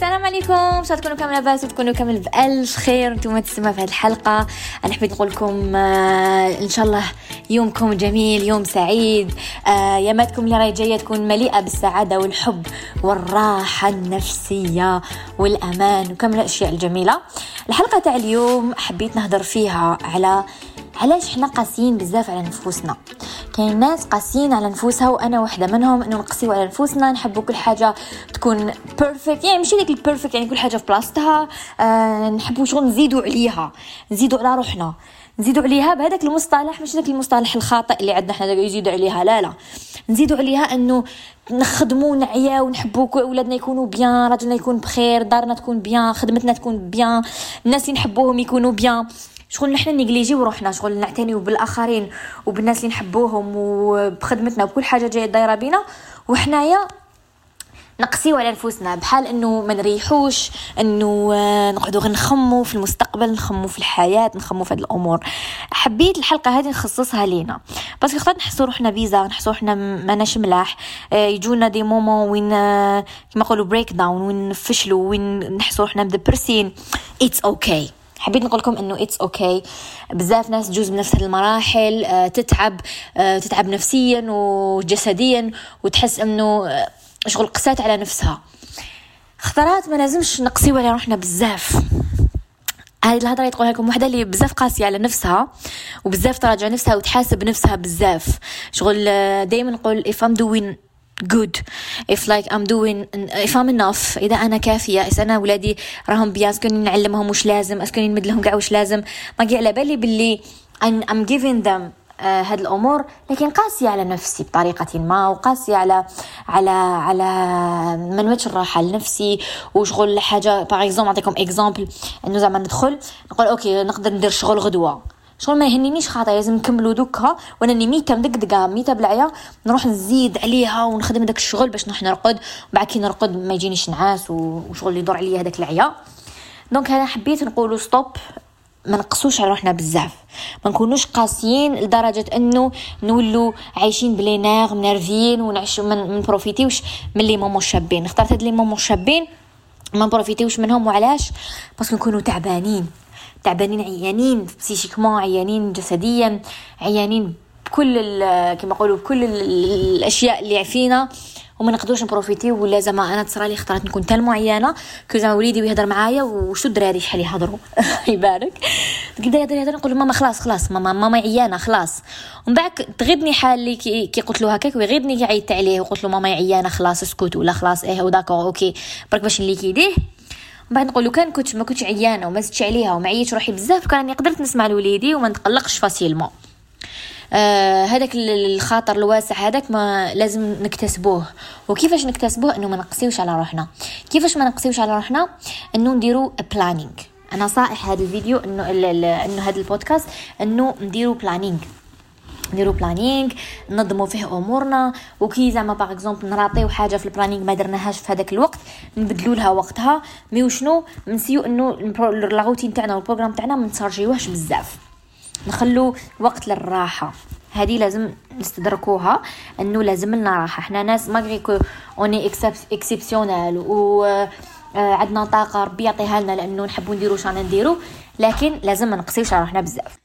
السلام عليكم. ان شاء الله تكونوا كامل لاباس وتكونوا كامل بألف خير. أنتم تسمعوا في هذه الحلقة. أنا حبيت نقول لكم آه إن شاء الله يومكم جميل يوم سعيد. آه ياماتكم اللي راهي جاية تكون مليئة بالسعادة والحب والراحة النفسية والأمان وكامل الأشياء الجميلة. الحلقة تاع اليوم حبيت نهضر فيها على علاش حنا قاسيين بزاف على نفوسنا. كاين ناس قاسيين على نفوسها وأنا واحدة منهم إنه نقسيو على نفوسنا نحبوا كل حاجة تكون perfect يعني ماشي ديك ال perfect يعني كل حاجة في بلاصتها. آه نحبوا شغل نزيدوا عليها نزيدوا على روحنا نزيدوا عليها بهذاك المصطلح مش داك المصطلح الخاطئ اللي عندنا حنا يزيدوا عليها لا لا. نزيدوا عليها إنه نخدموا نعيا ونحبوا ولادنا يكونوا bien راجلنا يكون بخير دارنا تكون bien خدمتنا تكون bien الناس اللي نحبوهم يكونوا bien. شغل نحنا نيجليجيو روحنا شغل نعتنيو بالآخرين وبالناس اللي نحبوهم وبخدمتنا وكل حاجة جاية دايرة بينا. وحنايا نقسيو على نفوسنا بحال إنه ما نريحوش إنه آه، نقعدوا غير نخمو في المستقبل نخمو في الحياة نخمو في هذه الأمور. حبيت الحلقة هذه نخصصها لينا. بس خاطر نحسوا روحنا bizarre نحسوا روحنا ماناش ملاح. آه، يجونا des moments وين آه، كما نقولوا breakdown وين نفشلوا وين نحسوا روحنا مدبرسين it's okay okay. حبيت نقول لكم إنه it's okay. بزاف ناس تجوز بنفس المراحل آه، تتعب آه، تتعب نفسيا وجسديا وتحس إنه آه، شغل قسات على نفسها. خطرات ما لازمش نقسيو على روحنا بزاف. هذه الهضرة اللي تقولها لكم وحدة اللي بزاف قاسية على نفسها وبزاف تراجع نفسها وتحاسب نفسها بزاف. شغل دائما نقول if I'm doing good. If like I'm doing if I'm enough إذا أنا كافية إذا أنا ولادي راهم بيان اسكوني نعلمهم وش لازم اسكوني نمد لهم كاع وش لازم. ما على بالي باللي I'm giving them uh, هاد الأمور لكن قاسية على نفسي بطريقة ما وقاسية على على على ما الراحة لنفسي. وشغل حاجة par exemple نعطيكم exemple إنه زعما ندخل نقول okay نقدر ندير شغل غدوة. شغل ما يهنينيش خاطر لازم نكملو دوكا. وأنا ني ميتة مدقدقه ميتة بالعيا نروح نزيد عليها ونخدم داك الشغل باش نروح نرقد. وبعد كي نرقد ما يجينيش نعاس وشغل يدور عليا هذاك العيا. donc أنا حبيت نقولوا stop ما نقصوش على روحنا بزاف. ما نكونوش قاسيين لدرجة إنه نولوا عايشين بلي ناغ منرفيين ونعيشوا من, من بروفيتيوش من les moments شابين خطرات هاد لي مامو شابين ما نبروفيتيوش منهم وعلاش؟ parce que نكونوا تعبانين. تعبانين عيانين psychiquement عيانين جسديا عيانين بكل كما نقولوا بكل الأشياء اللي فينا وما نقدروش نبروفيتي ولا زعما أنا تصرى لي خطرات نكون tellement عيانة que زعما وليدي يهضر معايا وشو الدراري شحال يهضروا؟ يبارك. كيبدا يهضر يهضر نقول ماما خلاص خلاص ماما ماما عيانة خلاص. ومن بعد تغيضني حالي كي, كي قلت له هكاك ويغيضني كي عيطت عليه وقلت له ماما عيانة خلاص اسكت ولا خلاص إيه و d'accord okay. برك باش نليك يديه بعد نقول لو كان كنت ما كنتش عيانة وما زدتش عليها وما عييتش روحي بزاف كان قدرت نسمع لوليدي وما نتقلقش facilement. آه هذاك الخاطر الواسع هذاك ما لازم نكتسبوه. وكيفاش نكتسبوه؟ إنه ما نقسيوش على روحنا. كيفاش ما نقسيوش على روحنا؟ إنه نديرو planning أنا صائح هذا الفيديو إنه إنه هذا البودكاست إنه نديرو planning نديرو planning ننظموا فيه أمورنا. وكي زعما par exemple نراطيو حاجة في ال planning ما درناهاش في هذاك الوقت نبدلوا لها وقتها. mais وشنو؟ نسيو إنه الروتين تاعنا وال programme تاعنا ما نتشارجيوهش بزاف. نخلو وقت للراحة. هذه لازم نستدركوها إنه لازم لنا راحة. إحنا ناس malgré que on est exceptionnels و آه، عندنا طاقة ربي يعطيها لنا لأنه نحبوا نديرو شانا نديرو لكن لازم ما نقصيوش على روحنا بزاف.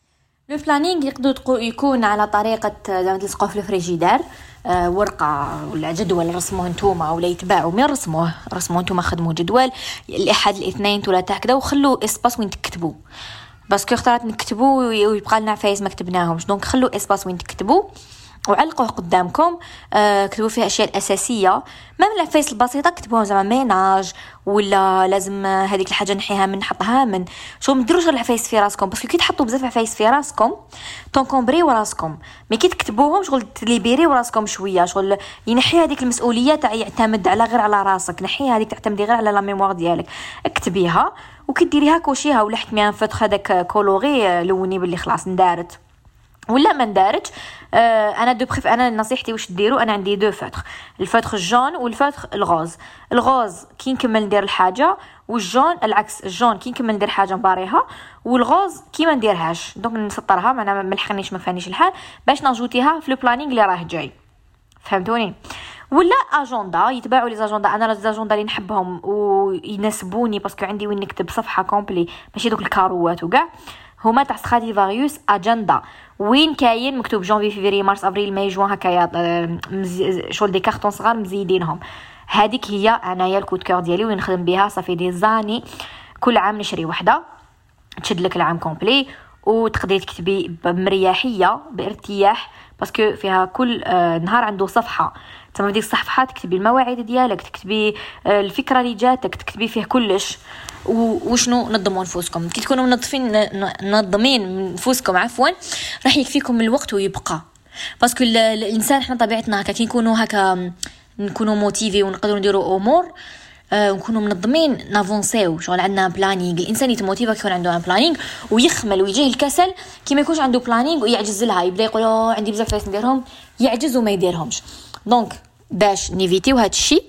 le planning يقدر يكون على طريقة زعما تلصقوه في الفريجيدار. آه ورقة ولا جدول رسموه نتوما ولا يتباعوا. من رسموه؟ رسموه نتوما خدموا جدول. الأحد الاثنين ثلاثة هكذا وخلوا espace وين تكتبوا. parce que خطرات نكتبوا ويبقى لنا عفايس ما كتبناهمش. donc خلوا espace وين تكتبوا. وعلقوه قدامكم آه كتبوا فيه الاشياء الاساسيه ما من العفايس البسيطة كتبوها زعما ménage ولا لازم هذيك الحاجة نحيها من نحطها من شو ما ديروش العفايس في راسكم parce que كي تحطوا بزاف عفايس في راسكم تونكومبريو راسكم mais كي تكتبوهم شغل تليبيريو راسكم شوية شغل ينحي هذيك المسؤولية تاع يعتمد على غير على راسك نحي هذيك تعتمدي غير على la mémoire ديالك. اكتبيها وكي ديريها كوشيها ولا حكميها فتخ هذاك كولوري لوني باللي خلاص ندارت ولا ما ندارج آه أنا دو بريف أنا نصيحتي واش ديروا أنا عندي دو فاتر الفاتر الجون والفاتر الغوز الغوز كي نكمل ندير الحاجة والجون العكس الجون كي نكمل ندير حاجة نباريها والغوز كي ما نديرهاش. دونك نسطرها معناها ما لحقنيش ما فانيش الحال باش نجوتيها في البلانينغ اللي راه جاي. فهمتوني؟ ولا اجندا يتباعوا les agendas أنا les agendas اللي نحبهم ويناسبوني باسكو عندي وين نكتب صفحة complète ماشي دوك الكاروات وكاع. هما تاع فاريوس أجندا. وين كاين مكتوب جونفي فيفري مارس ابريل ماي جوان هكايا شغل des cartons صغار مزيدينهم. هذيك هي أنايا ال coup de cœur ديالي وين نخدم بها ça fait des années. كل عام نشري وحدة. تشد لك العام complet. وتقدري تكتبي بمرياحية بارتياح. parce que فيها كل آه، نهار عنده صفحة. تما ديك الصفحه تكتبي المواعيد ديالك تكتبي آه، الفكرة اللي جاتك تكتبي فيه كلش. وشنو؟ نظموا نفوسكم. كي تكونوا منظفين منظمين نفوسكم عفوا راح يكفيكم الوقت ويبقى. parce que الإنسان إحنا طبيعتنا هكا كي نكونوا هكا نكونوا motivés ونقدروا نديروا أمور آه ونكونوا منظمين نافونسيو شغل عندنا planning الإنسان يتموتيفا كيكون عنده planning ويخمل ويجيه الكسل. كي ما يكونش عنده planning ويعجز لها. يبدأ يقول عندي بزاف عفايس نديرهم. يعجز وما يديرهمش. donc باش نيفيتيو هاد الشيء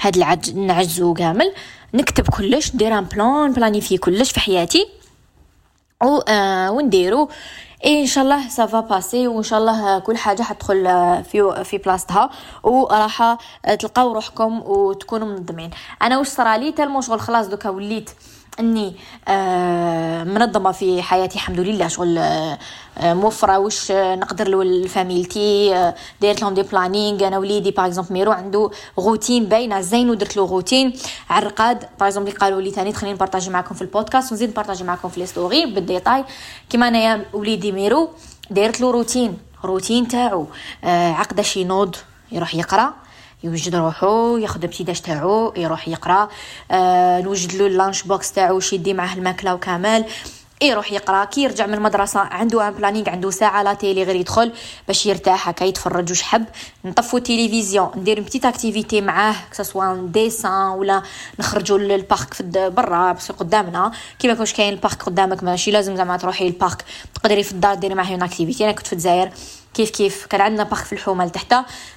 هاد العج نعجزو كامل. نكتب كلش ندير un plan planifié كلش في حياتي. و آه ونديرو. اي إن شاء الله ça va passer وإن شاء الله كل حاجة حتدخل في في بلاصتها. وراح تلقاو روحكم وتكونوا منظمين. أنا واش صرالي tellement شغل خلاص دوكا وليت. اني آه منظمة في حياتي الحمد لله. شغل آه موفره واش نقدر لفاميلتي آه دايرت لهم des plannings. أنا وليدي par exemple ميرو عنده روتين باينة زين ودرت له روتين. على الرقاد par exemple قالوا لي ثاني تخليني نبارطاجي معكم في البودكاست ونزيد نبارطاجي معكم في les stories بال détail. كيما أنايا وليدي ميرو دايرت له routine. routine تاعو آه عقده شي نوض يروح يقرأ. يوجد روحو ياخذ petit déj تاعو يروح يقرا. آه نوجد له ال lunch box تاعو واش يدي معاه الماكلة وكامل يروح يقرا. كي يرجع من المدرسة عنده un planning عنده ساعة la télé غير يدخل باش يرتاح هكا يتفرج واش حب. نطفو التلفزيون ندير petite activité معاه que ce soit dessin ولا نخرجوا لل parc في برا بس قدامنا. كي ما يكونش كاين ال parc قدامك ماشي لازم زعما تروحي لل parc تقدري في الدار ديري معاه une activité أنا كنت في الجزائر. كيف كيف كان عندنا parc في الحومة لتحت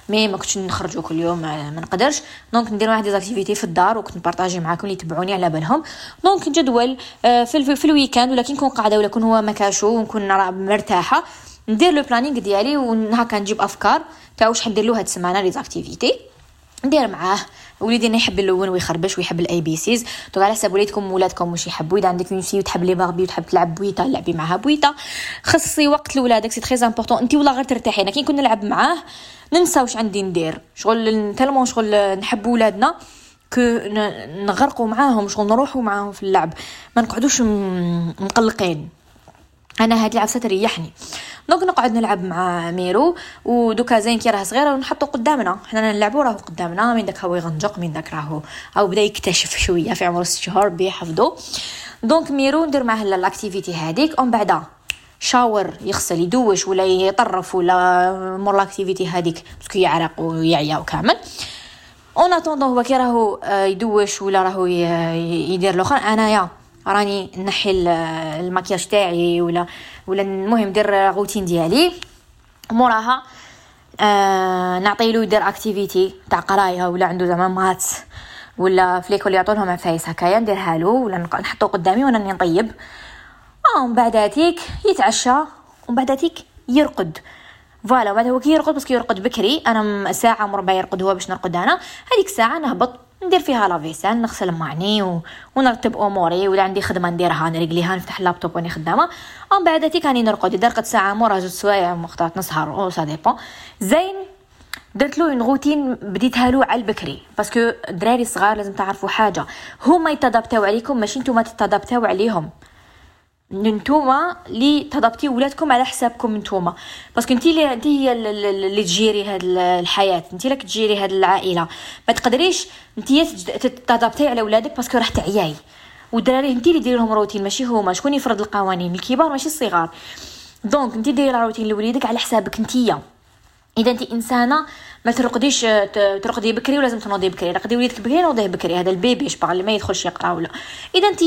mais ما كنتش نخرجوا كل يوم ما نقدرش. donc ندير واحد des activités في الدار وكنت نبارطاجي معاكم اللي يتبعوني على بالهم. donc جدول آه، في, في ال week-end ولا كي نكون قاعدة ولا كون هو مكاشو ونكون مرتاحة ندير le planning ديالي وهكا نجيب أفكار تاع واش حندير له هاد السمانة les activités ندير معاه وليدي يحب اللون ويخربش ويحب ال ABCs donc على حسب وليدكم ولادكم واش يحبوا. إذا عندك une fille وتحب les Barbie وتحب تلعب بويتا لعبي معاها بويتا. خصصي وقت لولادك c'est très important انت والله غير ترتاحي أنا كي نكون نلعب معاه ننسى واش عندي ندير. شغل tellement شغل نحب ولادنا كو نغرقوا معاهم شغل نروحوا معاهم في اللعب. ما نقعدوش مقلقين. أنا هاد العفسه تريحني donc نقعد نلعب مع ميرو ودوكا زين كي راه صغيره ونحطو قدامنا. حنا نلعبو راهو قدامنا من داك هو يغنجق من داك راهو أو بدا يكتشف شوية في عمر ست شهور بيحفظو donc ميرو ندير معاه l'activité هذيك ومن بعدا shower يغسل يدوش ولا يطرف ولا مور l'activité هذيك parce que يعرق ويعيا وكامل. en attendant هو كي راهو آه، يدوش ولا راهو يدير الآخر انايا. راني نحي المكياج تاعي ولا ولا المهم ندير روتين ديالي. موراها آه نعطيلو يدير activité تاع قراية ولا عنده زعما maths ولا في l'école يعطولهم عفايس هكايا نديرها له ولا نحطو قدامي وأنا نطيب. ومن بعد هاتيك يتعشى ومن بعد هاتيك يرقد. Voilà وبعد هو كي يرقد بس كي يرقد بكري. أنا ساعة مربع يرقد هو باش نرقد أنا. هذيك ساعه نهبط ندير فيها la vaisselle نغسل معني و... ونرتب أموري ولا عندي خدمة نديرها نريقليها نفتح اللابتوب واني خدامة. ومن بعد تي كاني نرقد. رقدت ساعة مورا جوج سوايع مختار نسهر. أو ça dépend زين درت له une routine بديتها له على البكري. parce que الدراري الصغار لازم تعرفوا حاجة. هما يتدابتاو عليكم ماشي نتوما تتدابتاو عليهم. نتوما اللي تضبطي ولادكم على حسابكم نتوما parce que انت اللي انت هي اللي تجيري هاد الحياة. انت لك تجيري هاد العائلة. ما تقدريش انت تضبطي على ولادك parce que راح تعياي. والدراري انت اللي ديري لهم روتين. ماشي هما. شكون يفرض القوانين؟ الكبار ماشي الصغار. donc انت دايره روتين لوليدك على حسابك نتيا إذا انت إنسانة ما ترقديش ترقدي بكري ولازم تنوضي بكري. رقدي وليدك بكري نوضيه بكري. هذا البيبي شبغ اللي ما يدخلش يقرا ولا. إذا أنت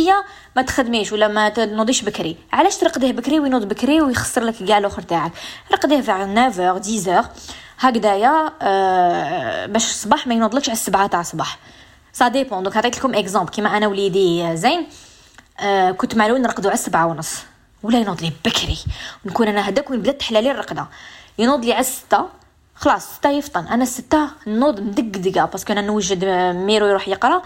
ما تخدميش ولا ما تنوضيش بكري. علاش ترقديه بكري وينوض بكري ويخسر لك كاع الآخر تاعك؟ رقديه فع 9 10 هكذايا آه باش الصباح ما ينوضلكش على السبعة تاع الصباح. ça dépend donc عطيت لكم exemple كيما أنا وليدي زين آه كنت مع الأول نرقدو على السبعة ونص. ولا ينوض لي بكري. ونكون أنا هداك وين بدات تحلالي الرقدة. ينوض لي على الستة. خلاص ستة يفطن. أنا الستة نوض مدقدقة parce que أنا نوجد ميرو يروح يقرأ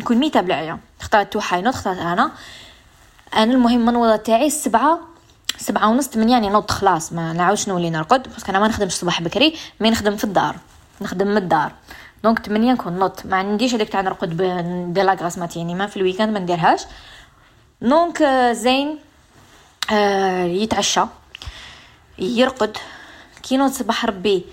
نكون ميتة بالعيا اختارت توحا ينوض اختارت أنا. أنا المهم منوضة تاعي السبعة سبعة ونص تمنية يعني نوض خلاص. ما نعاودش نولي نرقد parce que أنا ما نخدمش الصباح بكري mais نخدم في الدار. نخدم من الدار. donc تمنية نكون نوض. ما عنديش هذيك تاع نرقد ندير la grasse matinée ما في ال week-end ما نديرهاش. donc زين آه يتعشى. يرقد. كي نوض صباح ربي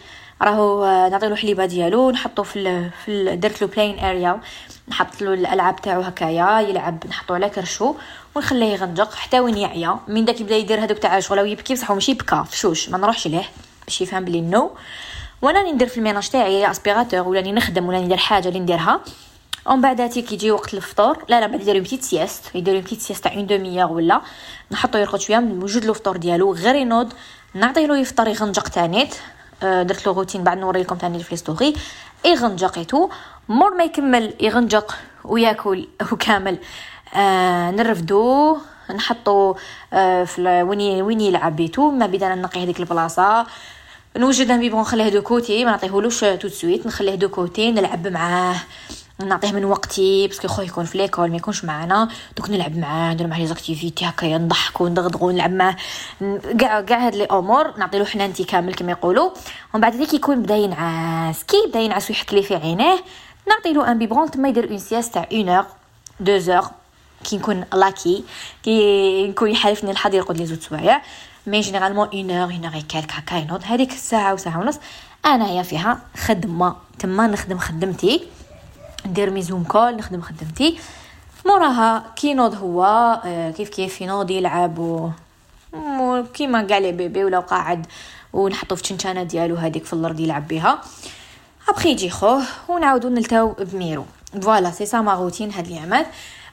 راهو آه، نعطيلو حليبة ديالو نحطو في في درت له play area نحط له الألعاب تاعو هكايا يلعب نحطو على كرشو ونخليه يغنجق حتى وين يعيا. من داك يبدا يدير هذوك تاع الشغل ويبكي بصح ماشي بكا فشوش ما نروحش ليه باش يفهم بلي non وأنا ندير في ال ménage تاعي aspirateur ولا نخدم ولا ندير حاجة اللي نديرها. ومن بعداتي كي يجي وقت الفطور لا لا بعد يديرو بتيت سيست يديرو بتيت سيست تاع اون دوميير ولا. نحطو يرقد شوية نوجد له الفطور ديالو غير ينوض نعطيه له يفطر يغنجق تانيت. درت له روتين بعد نوري لكم تاني في ستوري يغنجقيتو مور ما يكمل يغنجق وياكل وكامل. آه نرفدو نحطو آه في وين وين يلعب بيتو. ما بدنا نقي هذيك البلاصة. نوجد أن بيبغون نخليه دو كوتي ما نعطيهولوش تو سويت نخليه دو كوتي نلعب معاه. نعطيه من وقتي parce que خويا يكون في l'école ما يكونش معنا دوك نلعب معاه ندير معاه les activités هكايا نضحكو ندغدغو نلعب معاه. كاع كاع هاد لي أمور نعطي له حنانتي كامل كما يقولوا. ومن بعد ذيك يكون بدا ينعس كي بدا ينعس ويحك لي في عينيه نعطي له un biberon تما يدير une sieste تاع 1 heure 2 heures كي نكون lucky كي نكون يحالفني الحظ يرقد لي زوج سوايع. mais généralement 1 heure 1 heure quelque هكا ينوض هذيك الساعة وساعه ونص. أنايا فيها خدمة. تما نخدم خدمتي. ندير mes Zoom call نخدم خدمتي. موراها كي ينوض هو آه، كيف كيف ينوض يلعب و كيما كاع les bébés ولا قاعد ونحطو في تشنشانه ديالو هذيك في الأرض يلعب بها أبخي يجي خوه ونعاودو نلتاو بميرو. voilà c'est ça ma routine هاد الايامات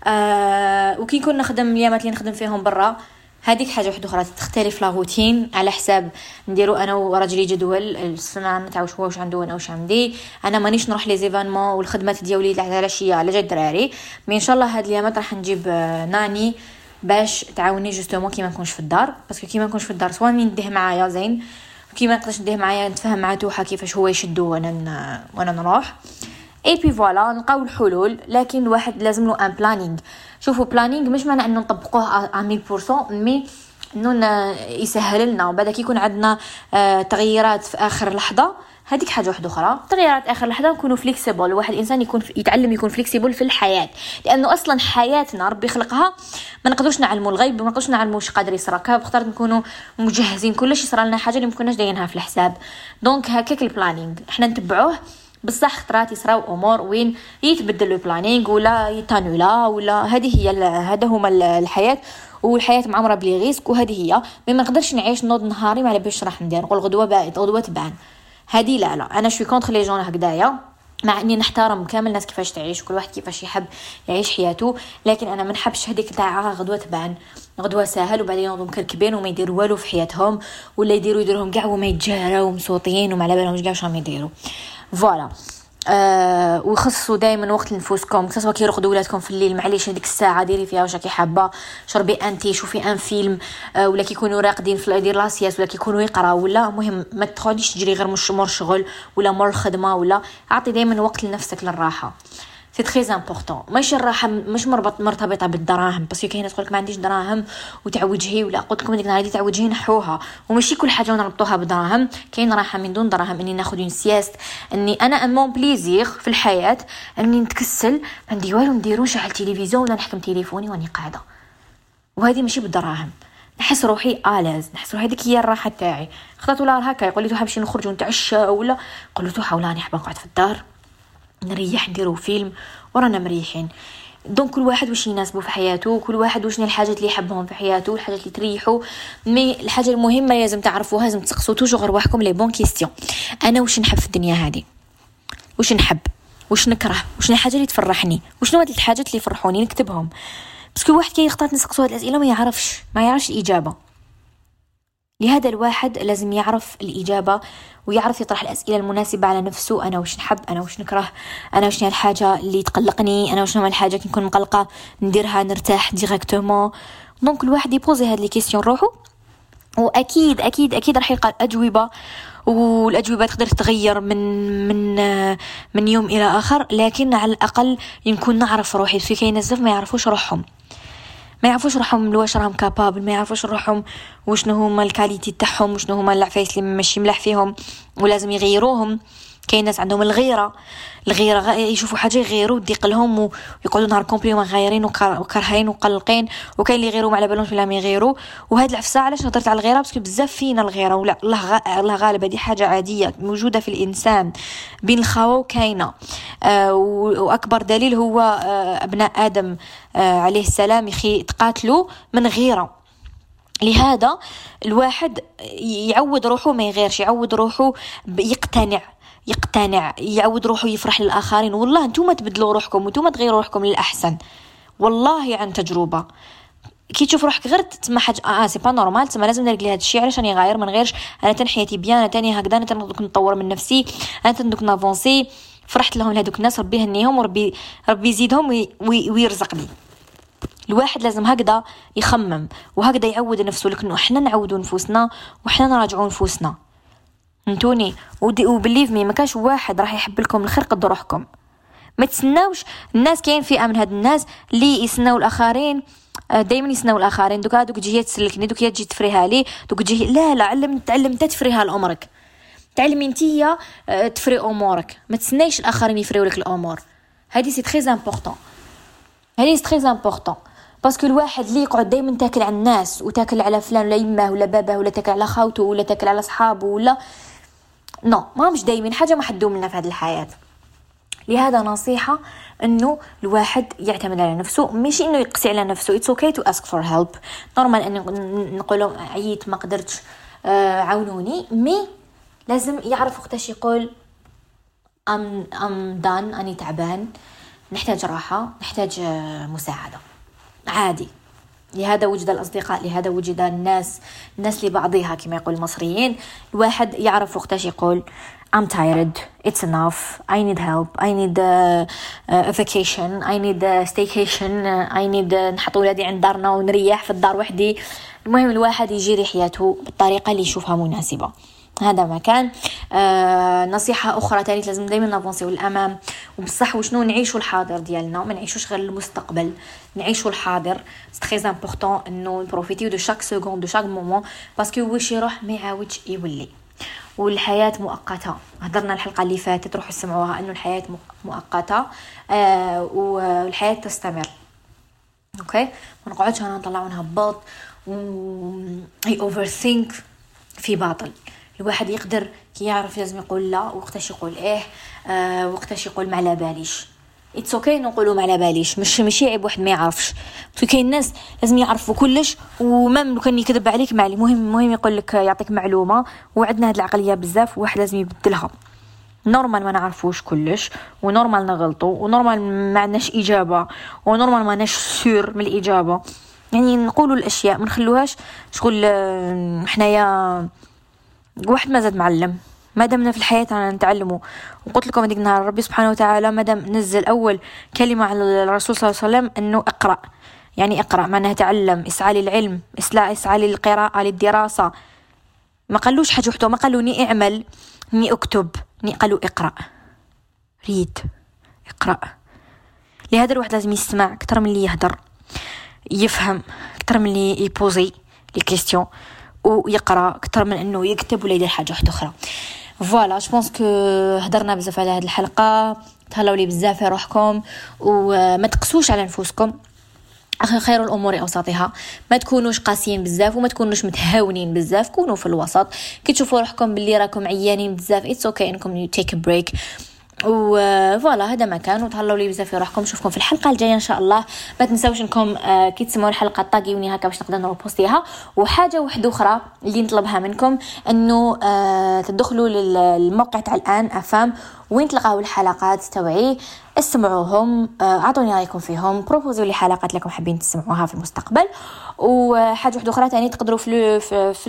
آه وكي نكون نخدم اليامات اللي نخدم فيهم برا هذيك حاجة واحدة أخرى تختلف la routine على حساب نديرو أنا وراجلي جدول السنة تاع واش هو واش عنده وأنا واش عندي. أنا مانيش نروح les événements والخدمات ديالي على العشيه على جد دراري mais إن شاء الله هاد الايامات راح نجيب nanny باش تعاوني justement كي ما نكونش في الدار. parce que كي ما نكونش في الدار سواء نديه معايا زين كي ما نقدرش نديه معايا نتفاهم مع توحا كيفاش هو يشدو وأنا وأنا نروح. et puis voilà نلقاو الحلول لكن الواحد لازم له un planning شوفوا planning مش معنى إنه نطبقوه 100% mais إنه يسهل لنا وبعد كي يكون عندنا آه، تغييرات في آخر لحظة. هذيك حاجة واحدة أخرى. تغييرات آخر لحظة نكونوا flexible واحد الانسان يكون يتعلم يكون flexible في الحياة. لأنه أصلا حياتنا ربي خلقها ما نقدروش نعلموا الغيب ما نقدروش نعلموا واش قادر يصرى اخترت نكونوا مجهزين. كلش يصرى لنا حاجة اللي ما كناش دايرينها في الحساب. donc هكاك ال planning إحنا نتبعوه بصح خطرات يصراو أمور وين يتبدل ال planning ولا يتانولا ولا هذه هي هذا هما الحياة والحياة معمره ب les risques وهذه هي. ما نقدرش نعيش نوض نهاري ما على باش راح ندير. نقول غدوة باعد غدوة تبان. هذه لا لا. أنا شوي contre les gens هكذايا. مع إني نحترم كامل الناس كيفاش تعيش كل واحد كيفاش يحب يعيش حياته. لكن أنا ما نحبش هذيك تاع غدوة تبان. غدوة ساهل وبعدين ينوضوا مكركبين وما يديروا والو في حياتهم. ولا يديروا يديرهم كاع وما يتجاراو مصوتين وما على بالهمش كاع واش راهم يديروا. voilà. آه وخصصوا دائما وقت لنفوسكم سواء كي يرقدوا ولادكم في الليل معليش هذيك الساعة ديري فيها واش راكي حابة. شربي أنتي شوفي un film آه ولا كيكونوا راقدين في دير la sieste ولا كيكونوا يقراو ولا مهم ما تخليش تجري غير مش مور شغل ولا مور الخدمه ولا أعطي دائما وقت لنفسك للراحة. c'est très important ماشي الراحه مش مربط مرتبطة بالدراهم parce que كاينة تقول ما عنديش دراهم وتاع وجهي ولا قلت لكم ديك النهار تاع وجهي نحوها. وماشي كل حاجة نربطوها بدراهم كاين راحة من دون دراهم إني ناخذ une sieste إني أنا à mon plaisir في الحياة إني نتكسل ما عندي والو نديرو نشعل التلفزيون ولا نحكم تليفوني وأني قاعدة. وهذه ماشي بالدراهم. نحس روحي à l'aise نحس روحي هذيك هي الراحة تاعي. خطرات ولا هكا يقول لي نمشي نخرج ونتعشى ولا؟ قلت له حاولاني حابه نقعد في الدار. نريح نديرو فيلم ورانا مريحين. donc كل واحد واش يناسبه في حياته كل واحد واش الحاجات اللي يحبهم في حياته الحاجات اللي تريحه mais الحاجة المهمة لازم تعرفوها لازم تسقسوا toujours رواحكم les bonnes questions. أنا واش نحب في الدنيا هذه واش نحب؟ واش نكره؟ واش الحاجة اللي تفرحني؟ وشنو هاد الحاجات اللي يفرحوني؟ نكتبهم. parce que واحد كي يخطط نسقسو هاد الأسئلة ما يعرفش ما يعرفش الإجابة. لهذا الواحد لازم يعرف الإجابة ويعرف يطرح الأسئلة المناسبة على نفسه. أنا وش نحب؟ أنا وش نكره؟ أنا وش الحاجة اللي تقلقني؟ أنا وش الحاجة كي نكون مقلقة؟ نديرها نرتاح؟ directement donc الواحد يبوزي هاد les questions روحو. وأكيد أكيد أكيد راح يلقى الأجوبة. والأجوبة تقدر تتغير من من من يوم إلى آخر. لكن على الأقل يكون نعرف روحي. في كاين ناس ما يعرفوش روحهم. ما يعرفوش روحهم واش راهم capable ما يعرفوش روحهم وشنو هما ال qualité تاعهم وشنو هما العفايس اللي ماشي ملاح فيهم ولازم يغيروهم. كاين ناس عندهم الغيرة. الغيرة يشوفوا حاجة يغيروا تضيق لهم ويقعدوا نهار complet غايرين وكرهين وقلقين. وكاين اللي يغيروا ما على بالهمش بلا ما يغيروا. وهاد العفسة علاش هضرت على الغيرة؟ باسكو بزاف فينا الغيرة. ولا الله الله غالب هذه حاجة عادية موجودة في الإنسان. بين الخاوة وكاينة. آه وأكبر دليل هو آه أبناء آدم آه عليه السلام يخي تقاتلوا من غيرة. لهذا الواحد يعود روحه ما يغيرش يعود روحه يقتنع. يقتنع يعود روحه يفرح للآخرين. والله أنتم تبدلوا روحكم وأنتم تغيروا روحكم للأحسن. والله عن تجربة. كي تشوف روحك غير تسمى حاجة آه c'est pas normal تسمى لازم ندير لي هذا الشيء. علاش راني غاير؟ ما نغيرش. أنا تاني حياتي bien أنا تاني هكذا. أنا تاني نطور من نفسي. أنا تاني نافونسي. فرحت لهم لهذوك الناس. ربي يهنيهم وربي ربي يزيدهم وي وي ويرزقني. الواحد لازم هكذا يخمم وهكذا يعود نفسه. لكن إحنا نعودوا نفوسنا وحنا نراجعوا نفوسنا. فهمتوني و believe me ما كاش واحد راح يحب لكم الخير قد روحكم. ما تسناوش الناس كاين فئه من هاد الناس اللي يسناو الآخرين آه، دائما يسناو الآخرين. دوكا دوك تجي تسلكني دوك تجي تفريها لي دوك تجي لا لا علم تعلم انت تفريها لأمرك. تعلمي انتيا آه، تفري أمورك. ما تسنايش الآخرين يفريو لك الأمور. هذه c'est très important هذه c'est très important parce que الواحد اللي يقعد دائما تاكل على الناس وتاكل على فلان ولا يماه ولا باباه ولا تاكل على خاوته ولا تاكل على صحابه ولا نو ما مش دايما حاجة ما تدوم لنا في هذه الحياة. لهذا نصيحة إنه الواحد يعتمد على نفسه ماشي إنه يقسي على نفسه. it's okay to ask for help normal أن نقول عييت ما قدرتش آه عاونوني. mais لازم يعرف وقتاش يقول I'm I'm done أني تعبان نحتاج راحة نحتاج آه، مساعدة. عادي. لهذا وجد الأصدقاء لهذا وجد الناس الناس لبعضها كما يقول المصريين. الواحد يعرف وقتاش يقول I'm tired. It's enough. I need help. I need a, a vacation. I need a staycation. I need نحط ولادي عند دارنا ونريح في الدار وحدي. المهم الواحد يجري حياته بالطريقة اللي يشوفها مناسبة. هذا ما كان آه نصيحة أخرى تانية لازم دايما نافونسيو للأمام وبصح وشنو نعيشو الحاضر ديالنا ما نعيشوش غير المستقبل. نعيشو الحاضر. c'est très important انه نبروفيتيو de chaque seconde de chaque moment parce que واش يروح ما يعاودش يولي. والحياة مؤقتة. هضرنا الحلقة اللي فاتت روحوا سمعوها إنه الحياة مؤقتة. آه والحياة تستمر. okay ما نقعدش هنا نطلع ونهبط و I overthink في باطل. الواحد يقدر كي يعرف لازم يقول لا وقتاش يقول إيه آه وقتاش يقول ما على باليش. it's okay نقولوا ما على باليش مش ماشي عيب واحد ما يعرفش. كاين ناس لازم يعرفوا كلش و même لو كان يكذب عليك ما المهم المهم يقول لك يعطيك معلومة وعندنا هاد العقلية بزاف وواحد لازم يبدلها. normal ما نعرفوش كلش و normal نغلطوا و normal ما عندناش إجابة و normal ما ناش sûr من الإجابة. يعني نقولوا الأشياء ما نخلوهاش شغل آه، حنايا واحد ما زاد معلم. ما دامنا في الحياة أنا نتعلموا وقلت لكم هذيك النهار ربي سبحانه وتعالى ما دام نزل أول كلمة على الرسول صلى الله عليه وسلم أنه اقرأ. يعني اقرأ معناها تعلم. اسعى للعلم. اسعى للقراءة للدراسة. ما قالوش حاجة وحده ما قالوا ني أعمل ني أكتب. ني قالوا اقرأ. ريد. اقرأ. لهذا الواحد لازم يسمع أكثر من اللي يهدر. يفهم أكثر من اللي يبوزي les questions ويقرا أكثر من إنه يكتب ولا يدير حاجة واحدة أخرى. voilà je pense que هضرنا بزاف على هذه الحلقة. تهلاو لي بزاف في روحكم. وما تقسوش على نفوسكم. خير الأمور اوسطها ما تكونوش قاسيين بزاف وما تكونوش متهاونين بزاف. كونوا في الوسط. كي تشوفوا روحكم باللي راكم عيانين بزاف it's okay okay إنكم take break و voilà هذا ما كان وتهلاو لي بزاف في روحكم. نشوفكم في الحلقة الجاية إن شاء الله. ما تنساوش إنكم آه كي تسمعوا الحلقة طاقيوني هكا باش نقدر نروبوستيها وحاجة واحدة أخرى اللي نطلبها منكم إنه آه تدخلوا للموقع تاع الآن أفام. وين تلقاو الحلقات؟ توعي اسمعوهم. آه، اعطوني رأيكم فيهم. بروبوزوا لي حلقات لكم حابين تسمعوها في المستقبل. وحاجة واحدة أخرى ثاني تقدروا في في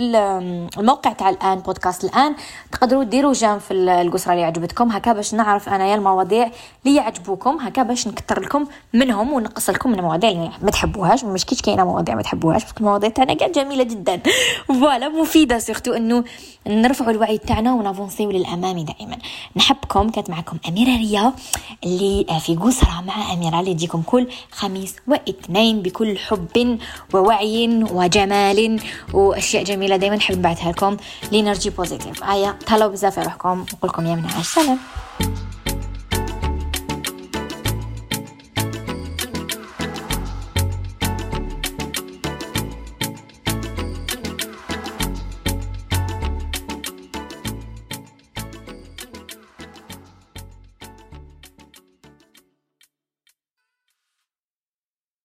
الموقع تاع الآن بودكاست الآن تقدروا ديروا جام في القصرة اللي عجبتكم هكا باش نعرف انايا المواضيع اللي يعجبوكم. هكا باش نكثر لكم منهم ونقص لكم من المواضيع اللي ما تحبوهاش. مش كيش كاينة مواضيع ما تحبوهاش بس المواضيع تاعنا كاع جميلة جدا. voilà مفيدة surtout إنه نرفعوا الوعي تاعنا ونافونسيو للأمام دائما. نحبكم. كانت معكم أميرة ريا اللي في قسرة مع أميرة اللي تجيكم كل خميس واثنين بكل حب ووعي وجمال وأشياء جميلة دائما نحب نبعثها لكم l'énergie positive ايا تهلاو بزاف روحكم نقول لكم يا من السلام